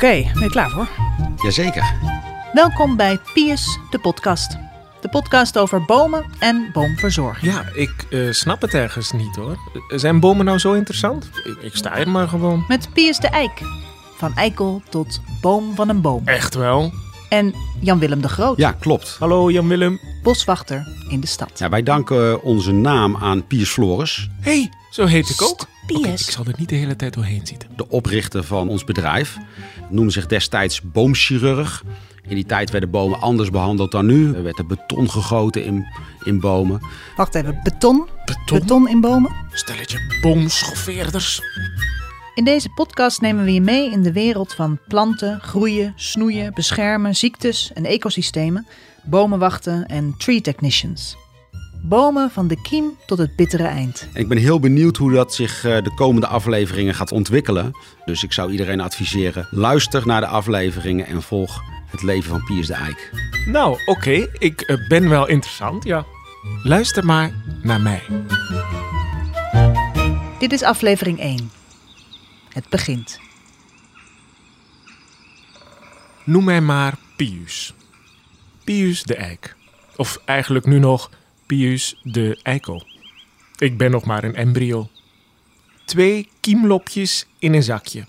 Oké, ben je klaar voor? Jazeker. Welkom bij Piers, de podcast. De podcast over bomen en boomverzorging. Ja, ik eh, snap het ergens niet hoor. Zijn bomen nou zo interessant? Ik, ik sta hier maar gewoon. Met Piers de Eik. Van eikel tot boom van een boom. Echt wel? En Jan-Willem de Groot, Ja, klopt. Hallo Jan-Willem. boswachter in de stad. Ja, wij danken onze naam aan Piers Floris, hey, zo heet ik ook. Ik zal er niet de hele tijd doorheen zitten. de oprichter van ons bedrijf. Noemde zich destijds boomchirurg. In die tijd werden bomen anders behandeld dan nu. Er werd er beton gegoten in, in bomen. Wacht even, beton? Beton? Beton in bomen? Stelletje boomschoffeerders. In deze podcast nemen we je mee in de wereld van planten, groeien, snoeien, beschermen, ziektes en ecosystemen, bomenwachten en tree technicians. Bomen van de kiem tot het bittere eind. En ik ben heel benieuwd hoe dat zich eh, de komende afleveringen gaat ontwikkelen. Dus ik zou iedereen adviseren, luister naar de afleveringen en volg het leven van Piers de Eik. Nou, oké, ik eh, ben wel interessant, ja. Luister maar naar mij. Dit is aflevering 1. Het begint. Noem mij maar Pius. Pius de Eik. Of eigenlijk nu nog Pius de Eikel. Ik ben nog maar een embryo. Twee kiemlopjes in een zakje.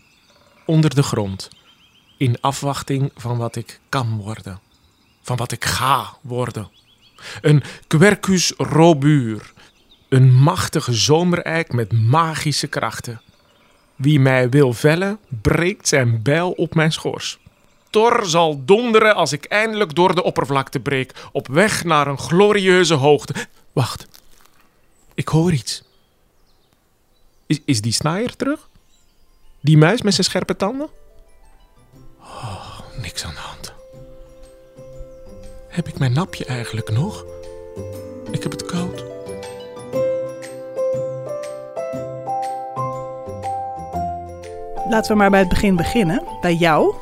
Onder de grond. In afwachting van wat ik kan worden. Van wat ik ga worden. Een Quercus robur. Een machtige zomereik met magische krachten. Wie mij wil vellen, breekt zijn bijl op mijn schors. Thor zal donderen als ik eindelijk door de oppervlakte breek, op weg naar een glorieuze hoogte. Wacht, ik hoor iets. Is, is die snaaier terug? Die muis met zijn scherpe tanden? Oh, niks aan de hand. Heb ik mijn napje eigenlijk nog? Ik heb het koud. Laten we maar bij het begin beginnen. Bij jou.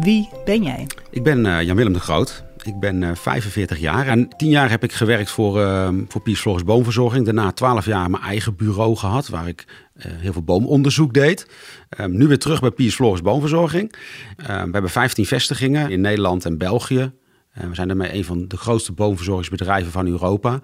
Wie ben jij? Ik ben eh, Jan-Willem de Groot. Ik ben eh, 45 jaar en 10 jaar heb ik gewerkt voor, eh, voor Piers Floris Boomverzorging. Daarna 12 jaar mijn eigen bureau gehad waar ik eh, heel veel boomonderzoek deed. Ehm, nu weer terug bij Piers Floris Boomverzorging. Ehm, we hebben 15 vestigingen in Nederland en België. We zijn daarmee een van de grootste boomverzorgingsbedrijven van Europa.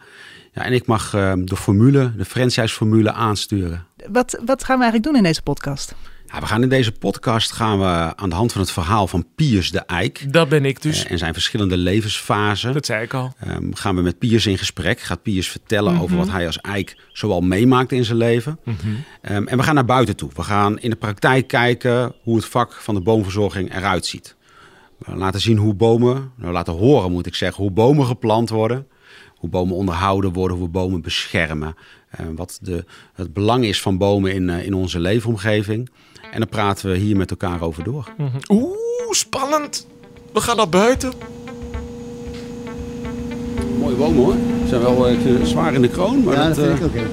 Ja, en ik mag ehm, de formule, de franchise-formule aansturen. Wat, wat gaan we eigenlijk doen in deze podcast? Ja, we gaan in deze podcast gaan we aan de hand van het verhaal van Piers de Eik Dat ben ik dus. eh, en zijn verschillende levensfasen. Dat zei ik al. Ehm, gaan we met Piers in gesprek. Gaat Piers vertellen Mhm. over wat hij als eik zoal meemaakt in zijn leven. Ehm, en we gaan naar buiten toe. We gaan in de praktijk kijken hoe het vak van de boomverzorging eruit ziet. We laten zien hoe bomen, nou, laten horen moet ik zeggen, hoe bomen geplant worden. Hoe bomen onderhouden worden, hoe we bomen beschermen. eh, wat de, het belang is van bomen in, eh, in onze leefomgeving. En dan praten we hier met elkaar over door. Oeh, spannend. We gaan naar buiten. Mooie bomen hoor. Ze zijn wel eh, zwaar in de kroon, maar Ja, dat vind eh, ik ook. heel.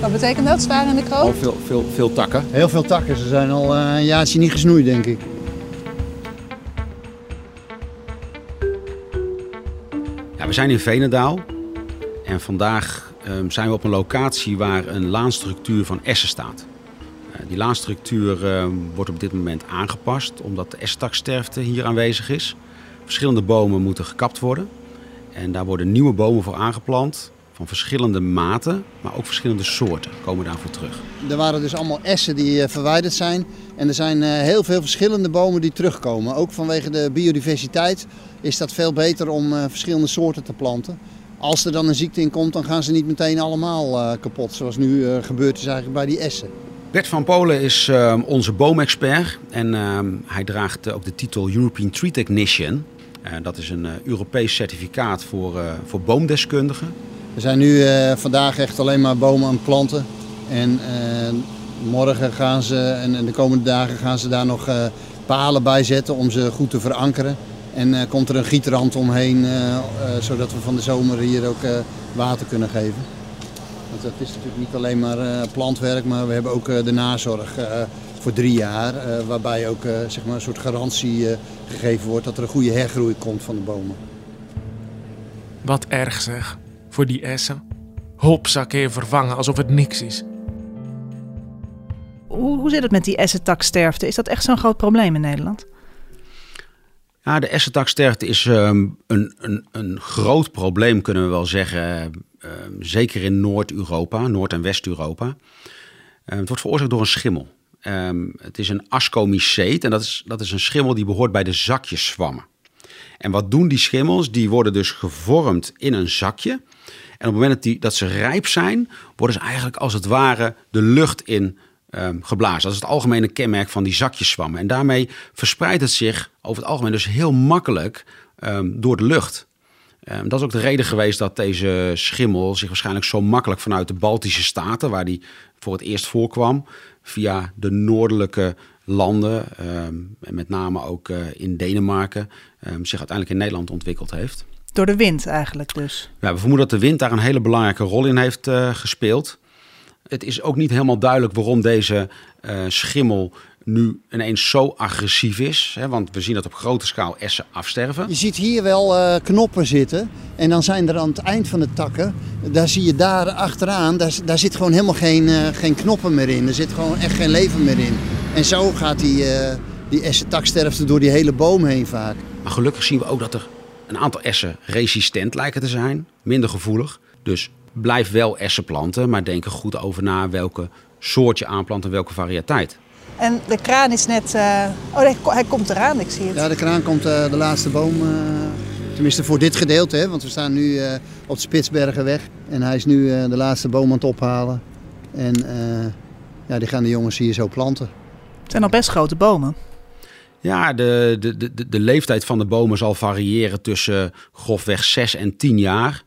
Wat betekent dat, zwaar in de kroon? al veel, veel, veel takken. Heel veel takken. Ze zijn al eh, een jaartje niet gesnoeid, denk ik. Ja, we zijn in Venendaal en vandaag ehm, zijn we op een locatie waar een laanstructuur van essen staat. Eh, die laanstructuur ehm, wordt op dit moment aangepast omdat de estaksterfte hier aanwezig is. Verschillende bomen moeten gekapt worden en daar worden nieuwe bomen voor aangeplant van verschillende maten, maar ook verschillende soorten komen daarvoor terug. Er waren dus allemaal essen die eh, verwijderd zijn. En er zijn eh, heel veel verschillende bomen die terugkomen. Ook vanwege de biodiversiteit is dat veel beter om eh, verschillende soorten te planten. Als er dan een ziekte in komt, dan gaan ze niet meteen allemaal eh, kapot. Zoals nu eh, gebeurd is eigenlijk bij die essen. Bert van Polen is ehm, onze boomexpert en ehm, hij draagt eh, ook de titel European Tree Technician. Eh, dat is een eh, Europees certificaat voor, voor boomdeskundigen. We zijn nu vandaag echt alleen maar bomen het planten. En morgen gaan ze en en de komende dagen gaan ze daar nog palen bij zetten om ze goed te verankeren. En komt er een gietrand omheen, zodat we van de zomer hier ook water kunnen geven. Want dat is natuurlijk niet alleen maar eh, plantwerk, maar we hebben ook eh, de nazorg eh, voor drie jaar. eh, waarbij ook eh, zeg maar een soort garantie eh, gegeven wordt dat er een goede hergroei komt van de bomen. Wat erg zeg. Voor die essen. Hopzakken vervangen alsof het niks is. Hoe, hoe zit het met die essentaksterfte? Is dat echt zo'n groot probleem in Nederland? Ja, de essentaksterfte is ehm, een, een, een groot probleem, kunnen we wel zeggen. Ehm, zeker in Noord-Europa, Noord- en West-Europa. Ehm, het wordt veroorzaakt door een schimmel. Het is een ascomyceet en dat is, dat is een schimmel die behoort bij de zakjeszwammen. En wat doen die schimmels? Die worden dus gevormd in een zakje. En op het moment dat, dat ze rijp zijn, worden ze eigenlijk als het ware de lucht in ehm, geblazen. Dat is het algemene kenmerk van die zakjeszwammen. En daarmee verspreidt het zich over het algemeen dus heel makkelijk ehm, door de lucht. Ehm, dat is ook de reden geweest dat deze schimmel zich waarschijnlijk zo makkelijk vanuit de Baltische Staten, waar die voor het eerst voorkwam, via de noordelijke landen, ehm, en met name ook eh, in Denemarken, zich uiteindelijk in Nederland ontwikkeld heeft. Door de wind eigenlijk dus. Ja, we vermoeden dat de wind daar een hele belangrijke rol in heeft eh, gespeeld. Het is ook niet helemaal duidelijk waarom deze eh, schimmel nu ineens zo agressief is. Hè, want we zien dat op grote schaal essen afsterven. Je ziet hier wel eh, knoppen zitten. En dan zijn er aan het eind van de takken, daar zie je daar achteraan, daar, daar zit gewoon helemaal geen, eh, geen knoppen meer in. Er zit gewoon echt geen leven meer in. En zo gaat die, eh die essentaksterfte door die hele boom heen vaak. Maar gelukkig zien we ook dat er een aantal essen resistent lijken te zijn. Minder gevoelig. Dus blijf wel essen planten, maar denk er goed over na welke soort je aanplant en welke variëteit. En de kraan is net... eh, Oh, hij, hij komt eraan, ik zie het. Ja, de kraan komt eh, de laatste boom, eh, tenminste voor dit gedeelte, hè, want we staan nu eh, op de Spitsbergenweg. En hij is nu eh, de laatste boom aan het ophalen. En eh, ja, die gaan de jongens hier zo planten. Het zijn al best grote bomen. Ja, de, de, de, de leeftijd van de bomen zal variëren tussen grofweg 6 en 10 jaar.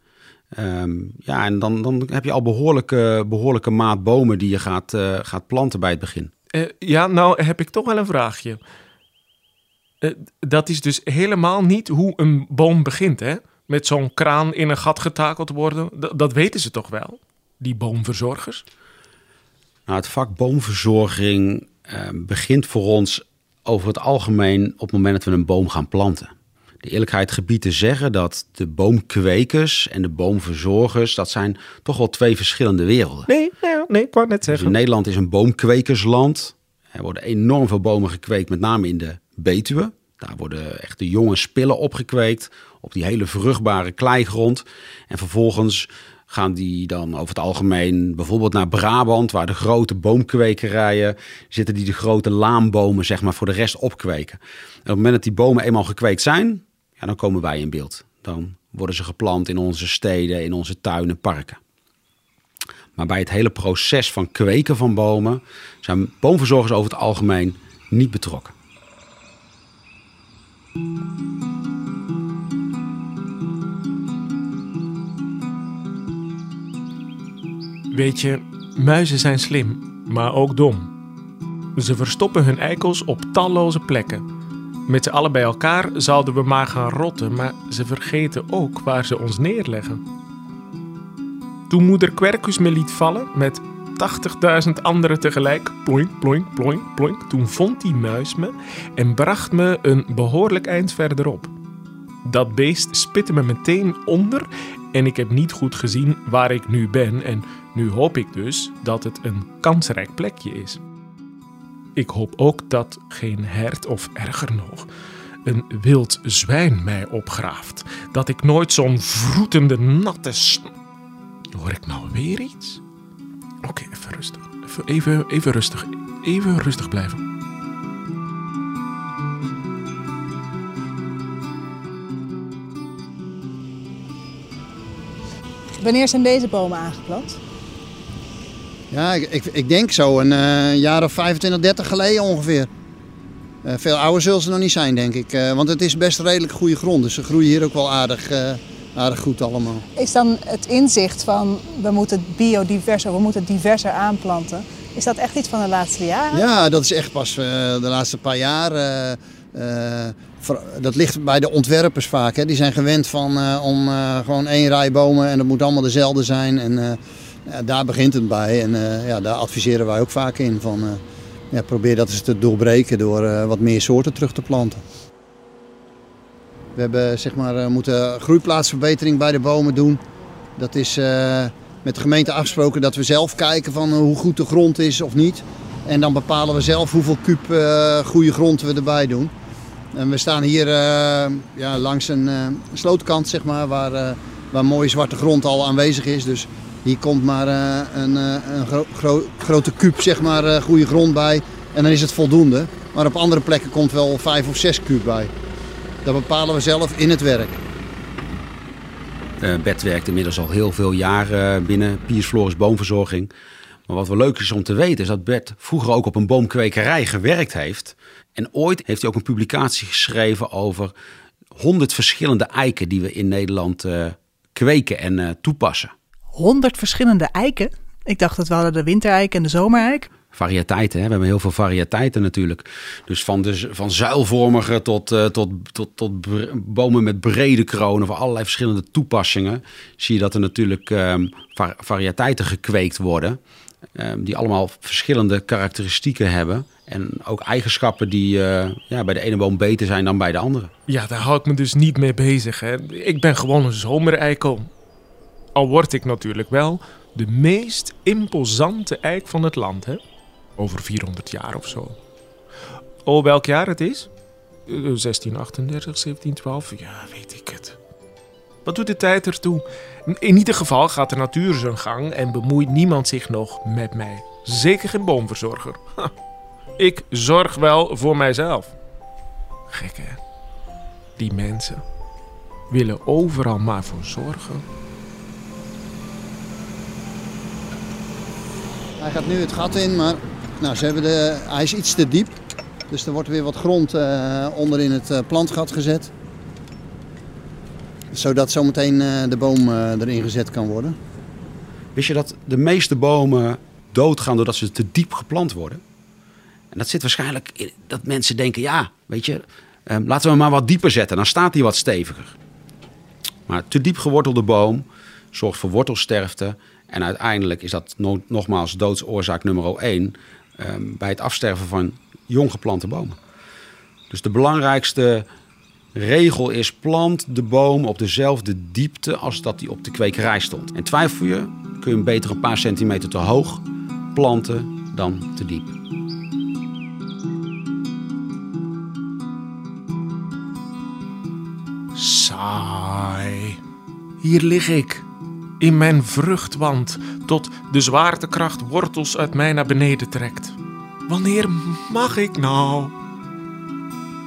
Ehm, ja, en dan, dan heb je al behoorlijke, behoorlijke maat bomen die je gaat, eh, gaat planten bij het begin. Eh, ja, nou heb ik toch wel een vraagje. Eh, dat is dus helemaal niet hoe een boom begint, hè? Met zo'n kraan in een gat getakeld worden. D- dat weten ze toch wel, die boomverzorgers? Nou, het vak boomverzorging eh, begint voor ons over het algemeen op het moment dat we een boom gaan planten. De eerlijkheid gebied te zeggen dat de boomkwekers en de boomverzorgers, dat zijn toch wel twee verschillende werelden. Nee, nee, nee ik wou net Dus zeggen. in Nederland is een boomkwekersland. Er worden enorm veel bomen gekweekt, met name in de Betuwe. Daar worden echt de jonge spillen opgekweekt op die hele vruchtbare kleigrond. En vervolgens gaan die dan over het algemeen bijvoorbeeld naar Brabant, waar de grote boomkwekerijen zitten die de grote laanbomen zeg maar voor de rest opkweken. En op het moment dat die bomen eenmaal gekweekt zijn, dan komen wij in beeld. Dan worden ze geplant in onze steden, in onze tuinen, parken. Maar bij het hele proces van kweken van bomen zijn boomverzorgers over het algemeen niet betrokken. Weet je, muizen zijn slim, maar ook dom. Ze verstoppen hun eikels op talloze plekken. Met z'n allen bij elkaar zouden we maar gaan rotten, maar ze vergeten ook waar ze ons neerleggen. Toen moeder Quercus me liet vallen met 80.000 anderen tegelijk, ploink, ploink, ploink, ploink, toen vond die muis me en bracht me een behoorlijk eind verderop. Dat beest spitte me meteen onder en ik heb niet goed gezien waar ik nu ben en nu hoop ik dus dat het een kansrijk plekje is. Ik hoop ook dat geen hert of erger nog een wild zwijn mij opgraaft. Dat ik nooit zo'n vroetende natte... Hoor ik nou weer iets? Oké, even rustig. Even, even rustig. Even rustig blijven. Wanneer zijn deze bomen aangeplant? Ja, ik, ik, ik denk zo een eh, jaar of 25, 30 geleden ongeveer. Eh, veel ouder zullen ze nog niet zijn, denk ik. Eh, want het is best redelijk goede grond, dus ze groeien hier ook wel aardig, aardig goed allemaal. Is dan het inzicht van we moeten biodiverser, we moeten diverser aanplanten. Is dat echt iets van de laatste jaren? Ja, dat is echt pas de laatste paar jaar. dat ligt bij de ontwerpers vaak. Hè. Die zijn gewend van, om gewoon één rij bomen en dat moet allemaal dezelfde zijn. En ja, daar begint het bij. En eh, ja, daar adviseren wij ook vaak in. Van, eh, ja, probeer dat eens te doorbreken door eh, wat meer soorten terug te planten. We hebben zeg maar, moeten groeiplaatsverbetering bij de bomen doen. Dat is met de gemeente afgesproken dat we zelf kijken van hoe goed de grond is of niet. En dan bepalen we zelf hoeveel kuub goede grond we erbij doen. En we staan hier ja, langs een slootkant, zeg maar, waar, waar mooie zwarte grond al aanwezig is. Dus hier komt maar een, een gro gro grote kuub, zeg maar, goede grond bij. En dan is het voldoende. Maar op andere plekken komt wel vijf of zes kuub bij. Dat bepalen we zelf in het werk. Bert werkt inmiddels al heel veel jaren binnen Piers Floris Boomverzorging. Maar wat wel leuk is om te weten is dat Bert vroeger ook op een boomkwekerij gewerkt heeft. En ooit heeft hij ook een publicatie geschreven over 100 verschillende eiken die we in Nederland uh, kweken en uh, toepassen. 100 verschillende eiken? Ik dacht dat we hadden de wintereik en de zomereik. Variëteiten, hè? we hebben heel veel variëteiten natuurlijk. Dus van, de, van zuilvormige tot, uh, tot, tot, tot bomen met brede kronen, voor allerlei verschillende toepassingen, zie je dat er natuurlijk um, variëteiten gekweekt worden. Um, die allemaal verschillende karakteristieken hebben. En ook eigenschappen die uh, ja, bij de ene boom beter zijn dan bij de andere. Ja, daar hou ik me dus niet mee bezig. Hè. Ik ben gewoon een zomereikel. Al word ik natuurlijk wel de meest imposante eik van het land. Hè. Over 400 jaar of zo. Oh, welk jaar het is? 1638, 1712? Ja, weet ik het. Wat doet de tijd ertoe? In ieder geval gaat de natuur zijn gang en bemoeit niemand zich nog met mij. Zeker geen boomverzorger. Ik zorg wel voor mijzelf. Gek hè? Die mensen willen overal maar voor zorgen. Hij gaat nu het gat in, maar nou, ze hebben de, hij is iets te diep. Dus er wordt weer wat grond uh, onder in het uh, plantgat gezet. Zodat zometeen uh, de boom erin gezet kan worden. Wist je dat de meeste bomen doodgaan doordat ze te diep geplant worden? En dat zit waarschijnlijk in dat mensen denken, ja, weet je, um, laten we hem maar wat dieper zetten. Dan staat hij wat steviger. Maar te diep gewortelde boom zorgt voor wortelsterfte. En uiteindelijk is dat no nogmaals doodsoorzaak nummer 1 um, bij het afsterven van jong geplante bomen. Dus de belangrijkste regel is plant de boom op dezelfde diepte als dat die op de kwekerij stond. En twijfel je, kun je hem beter een paar centimeter te hoog planten dan te diep. Saai. Hier lig ik, in mijn vruchtwand, tot de zwaartekracht wortels uit mij naar beneden trekt. Wanneer mag ik nou?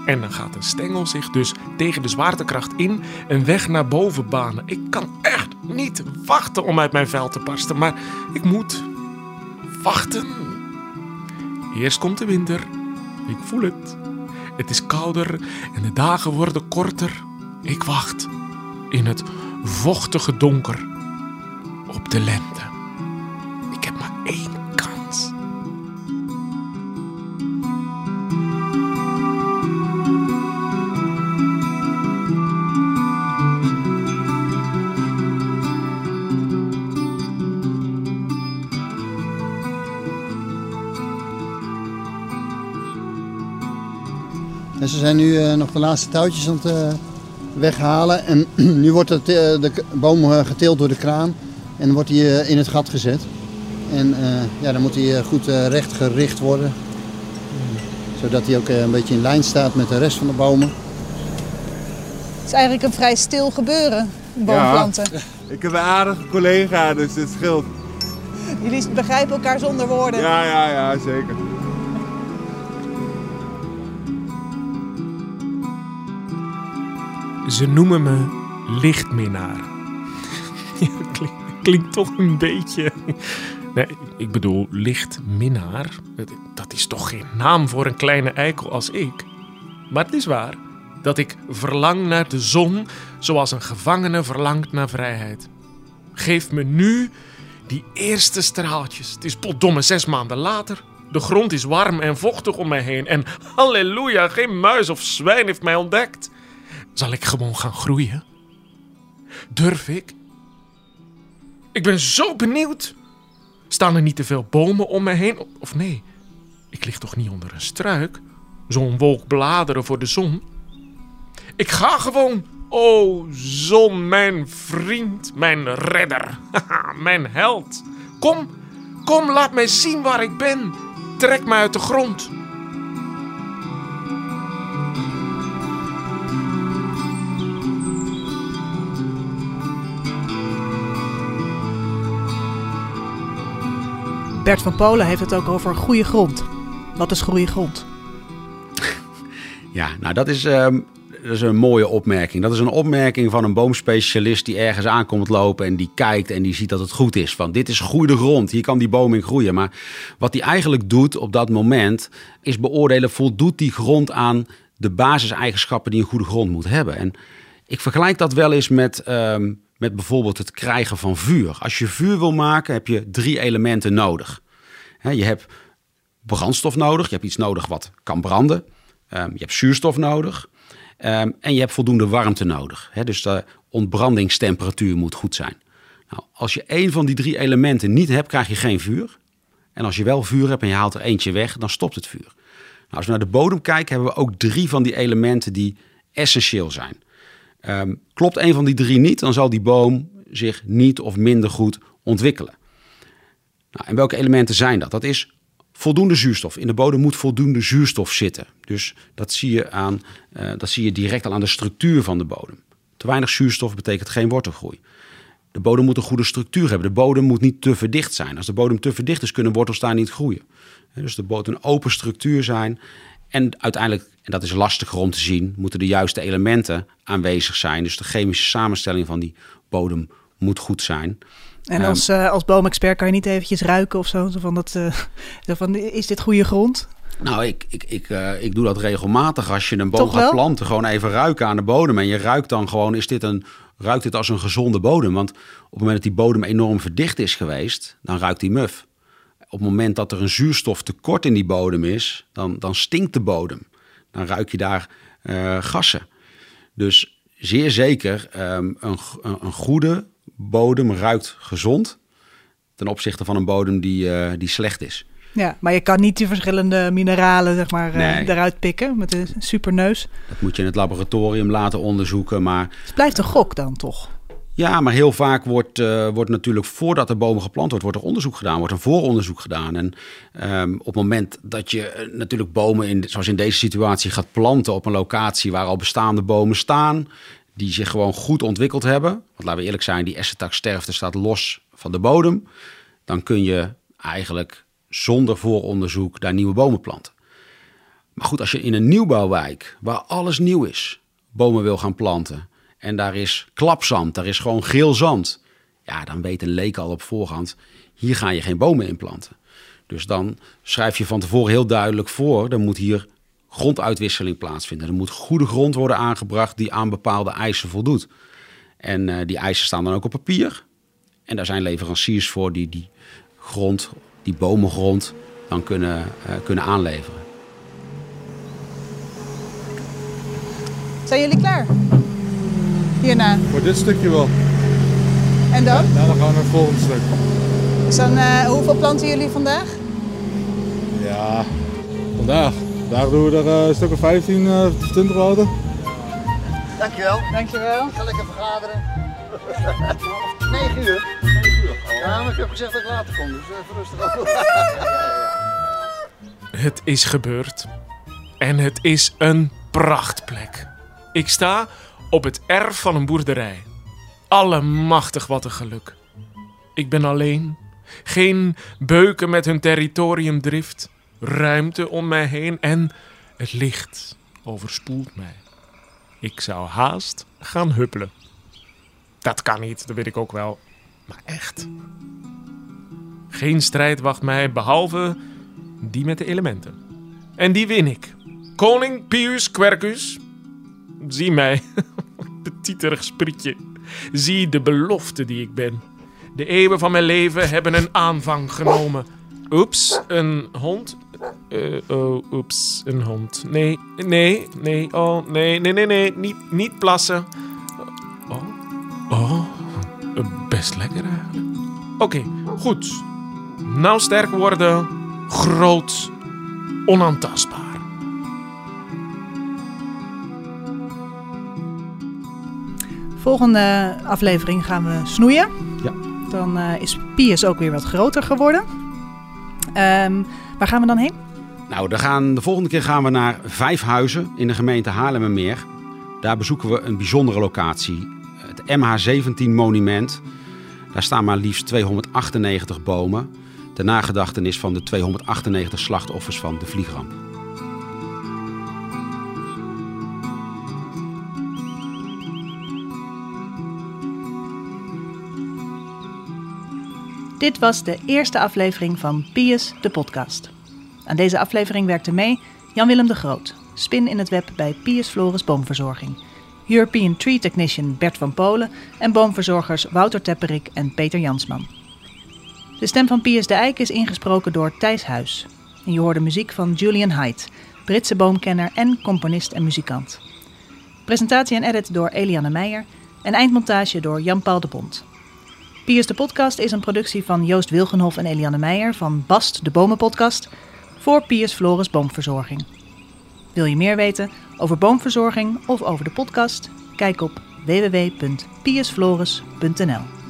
En dan gaat een stengel zich dus tegen de zwaartekracht in en weg naar boven banen. Ik kan echt niet wachten om uit mijn vel te barsten, maar ik moet wachten. Eerst komt de winter. Ik voel het. Het is kouder en de dagen worden korter. Ik wacht in het vochtige donker op de lente. Ik heb maar één kans. En ze zijn nu uh, nog de laatste touwtjes aan het uh, weghalen. En nu wordt het, uh, de boom geteeld door de kraan. En dan wordt hij in het gat gezet. En ja, dan moet hij goed recht gericht worden. Zodat hij ook een beetje in lijn staat met de rest van de bomen. Het is eigenlijk een vrij stil gebeuren, boomplanten. Ja, ik heb een aardige collega, dus het scheelt. Jullie begrijpen elkaar zonder woorden. Ja, ja, ja, zeker. Ze noemen me lichtminnaar. klinkt, klinkt toch een beetje. Nee, ik bedoel, lichtminnaar. Dat is toch geen naam voor een kleine eikel als ik. Maar het is waar dat ik verlang naar de zon zoals een gevangene verlangt naar vrijheid. Geef me nu die eerste straaltjes. Het is potdomme zes maanden later. De grond is warm en vochtig om mij heen. En halleluja, geen muis of zwijn heeft mij ontdekt. Zal ik gewoon gaan groeien? Durf ik? Ik ben zo benieuwd. Staan er niet te veel bomen om me heen? Of nee, ik lig toch niet onder een struik? Zo'n wolk bladeren voor de zon? Ik ga gewoon. O, zon, mijn vriend, mijn redder, mijn held. Kom, kom, laat mij zien waar ik ben. Trek mij uit de grond. Bert van Polen heeft het ook over goede grond. Wat is goede grond? Ja, nou dat is, ehm, dat is een mooie opmerking. Dat is een opmerking van een boomspecialist die ergens aankomt lopen en die kijkt en die ziet dat het goed is. Van dit is goede grond, hier kan die boom in groeien. Maar wat hij eigenlijk doet op dat moment is beoordelen, voldoet die grond aan de basiseigenschappen die een goede grond moet hebben. En ik vergelijk dat wel eens met, ehm, met bijvoorbeeld het krijgen van vuur. Als je vuur wil maken, heb je drie elementen nodig. Je hebt brandstof nodig, je hebt iets nodig wat kan branden. Ehm, je hebt zuurstof nodig ehm, en je hebt voldoende warmte nodig. Dus de ontbrandingstemperatuur moet goed zijn. Nou, als je één van die drie elementen niet hebt, krijg je geen vuur. En als je wel vuur hebt en je haalt er eentje weg, dan stopt het vuur. Nou, als we naar de bodem kijken, hebben we ook drie van die elementen die essentieel zijn. Ehm, klopt een van die drie niet, dan zal die boom zich niet of minder goed ontwikkelen. Nou, en welke elementen zijn dat? Dat is voldoende zuurstof. In de bodem moet voldoende zuurstof zitten. Dus dat zie je, aan, uh, dat zie je direct al aan de structuur van de bodem. Te weinig zuurstof betekent geen wortelgroei. De bodem moet een goede structuur hebben. De bodem moet niet te verdicht zijn. Als de bodem te verdicht is, kunnen wortels daar niet groeien. Dus de bodem een open structuur zijn. En uiteindelijk, en dat is lastiger om te zien, moeten de juiste elementen aanwezig zijn. Dus de chemische samenstelling van die bodem moet goed zijn. En als, uh, als boomexpert kan je niet eventjes ruiken of zo? Van dat, uh, van, is dit goede grond? Nou, ik, ik, ik, uh, ik doe dat regelmatig. Als je een boom gaat planten, gewoon even ruiken aan de bodem. En je ruikt dan gewoon, is dit een, ruikt dit als een gezonde bodem? Want op het moment dat die bodem enorm verdicht is geweest, dan ruikt die muf. Op het moment dat er een zuurstoftekort in die bodem is, dan, dan stinkt de bodem. Dan ruik je daar gassen. Dus zeer zeker um, een, een goede bodem ruikt gezond ten opzichte van een bodem die, uh, die slecht is. Ja, maar je kan niet die verschillende mineralen zeg maar, nee. uh, eruit pikken met een superneus. Dat moet je in het laboratorium laten onderzoeken, maar... Het blijft een gok dan toch? Ja, maar heel vaak wordt, uh, wordt natuurlijk voordat de bomen geplant wordt, wordt er onderzoek gedaan, wordt een vooronderzoek gedaan. En um, op het moment dat je natuurlijk bomen, in, zoals in deze situatie, gaat planten op een locatie waar al bestaande bomen staan, die zich gewoon goed ontwikkeld hebben. Want laten we eerlijk zijn, die essentaksterfte staat los van de bodem. Dan kun je eigenlijk zonder vooronderzoek daar nieuwe bomen planten. Maar goed, als je in een nieuwbouwwijk, waar alles nieuw is, bomen wil gaan planten... en daar is klapzand, daar is gewoon geel zand... ja, dan weet een leek al op voorhand, hier ga je geen bomen in planten. Dus dan schrijf je van tevoren heel duidelijk voor... er moet hier gronduitwisseling plaatsvinden. Er moet goede grond worden aangebracht die aan bepaalde eisen voldoet. En uh, die eisen staan dan ook op papier. En daar zijn leveranciers voor die die grond, die bomengrond, dan kunnen, uh, kunnen aanleveren. Zijn jullie klaar? Hierna? Voor dit stukje wel. En dan? Ja, dan gaan we naar het volgende stuk. Dus dan, uh, hoeveel planten jullie vandaag? Ja, vandaag. Vandaag doen we er uh, een stuk of 15, uh, 20 water. Dankjewel. Dankjewel. Ik ga lekker vergaderen. 9 uur. 9 uur. Ja, maar ik heb gezegd dat ik later kom, dus even rustig op. Het is gebeurd. En het is een prachtplek. Ik sta op het erf van een boerderij. Allemachtig wat een geluk. Ik ben alleen. Geen beuken met hun territoriumdrift ruimte om mij heen en het licht overspoelt mij. Ik zou haast gaan huppelen. Dat kan niet, dat weet ik ook wel. Maar echt. Geen strijd wacht mij behalve die met de elementen. En die win ik. Koning Pius Quercus. Zie mij, petiterig sprietje. Zie de belofte die ik ben. De eeuwen van mijn leven hebben een aanvang genomen. Oeps, een hond. Uh, oh, oeps, een hond. Nee, nee, nee, oh, nee, nee, nee, nee, niet, niet plassen. Oh, oh, best lekker eigenlijk. Oké, goed. Nou sterk worden, groot, onaantastbaar. Volgende aflevering gaan we snoeien. Ja. Dan uh, is Pius ook weer wat groter geworden. Um, waar gaan we dan heen? Nou, dan gaan, de volgende keer gaan we naar Vijfhuizen in de gemeente Haarlemmermeer. Daar bezoeken we een bijzondere locatie. Het MH17 monument. Daar staan maar liefst 298 bomen. ter nagedachtenis van de 298 slachtoffers van de vliegramp. Dit was de eerste aflevering van Pius, de podcast. Aan deze aflevering werkte mee Jan-Willem de Groot, spin in het web bij Pius Floris Boomverzorging. European Tree Technician Bert van Polen en boomverzorgers Wouter Tepperik en Peter Jansman. De stem van Pius de Eik is ingesproken door Thijs Huis. En je hoorde muziek van Julian Haidt, Britse boomkenner en componist en muzikant. Presentatie en edit door Eliane Meijer en eindmontage door Jan-Paul de Bond. Piers de Podcast is een productie van Joost Wilgenhof en Eliane Meijer van Bast de Bomenpodcast voor Piers Floris Boomverzorging. Wil je meer weten over boomverzorging of over de podcast? Kijk op www.piersfloris.nl.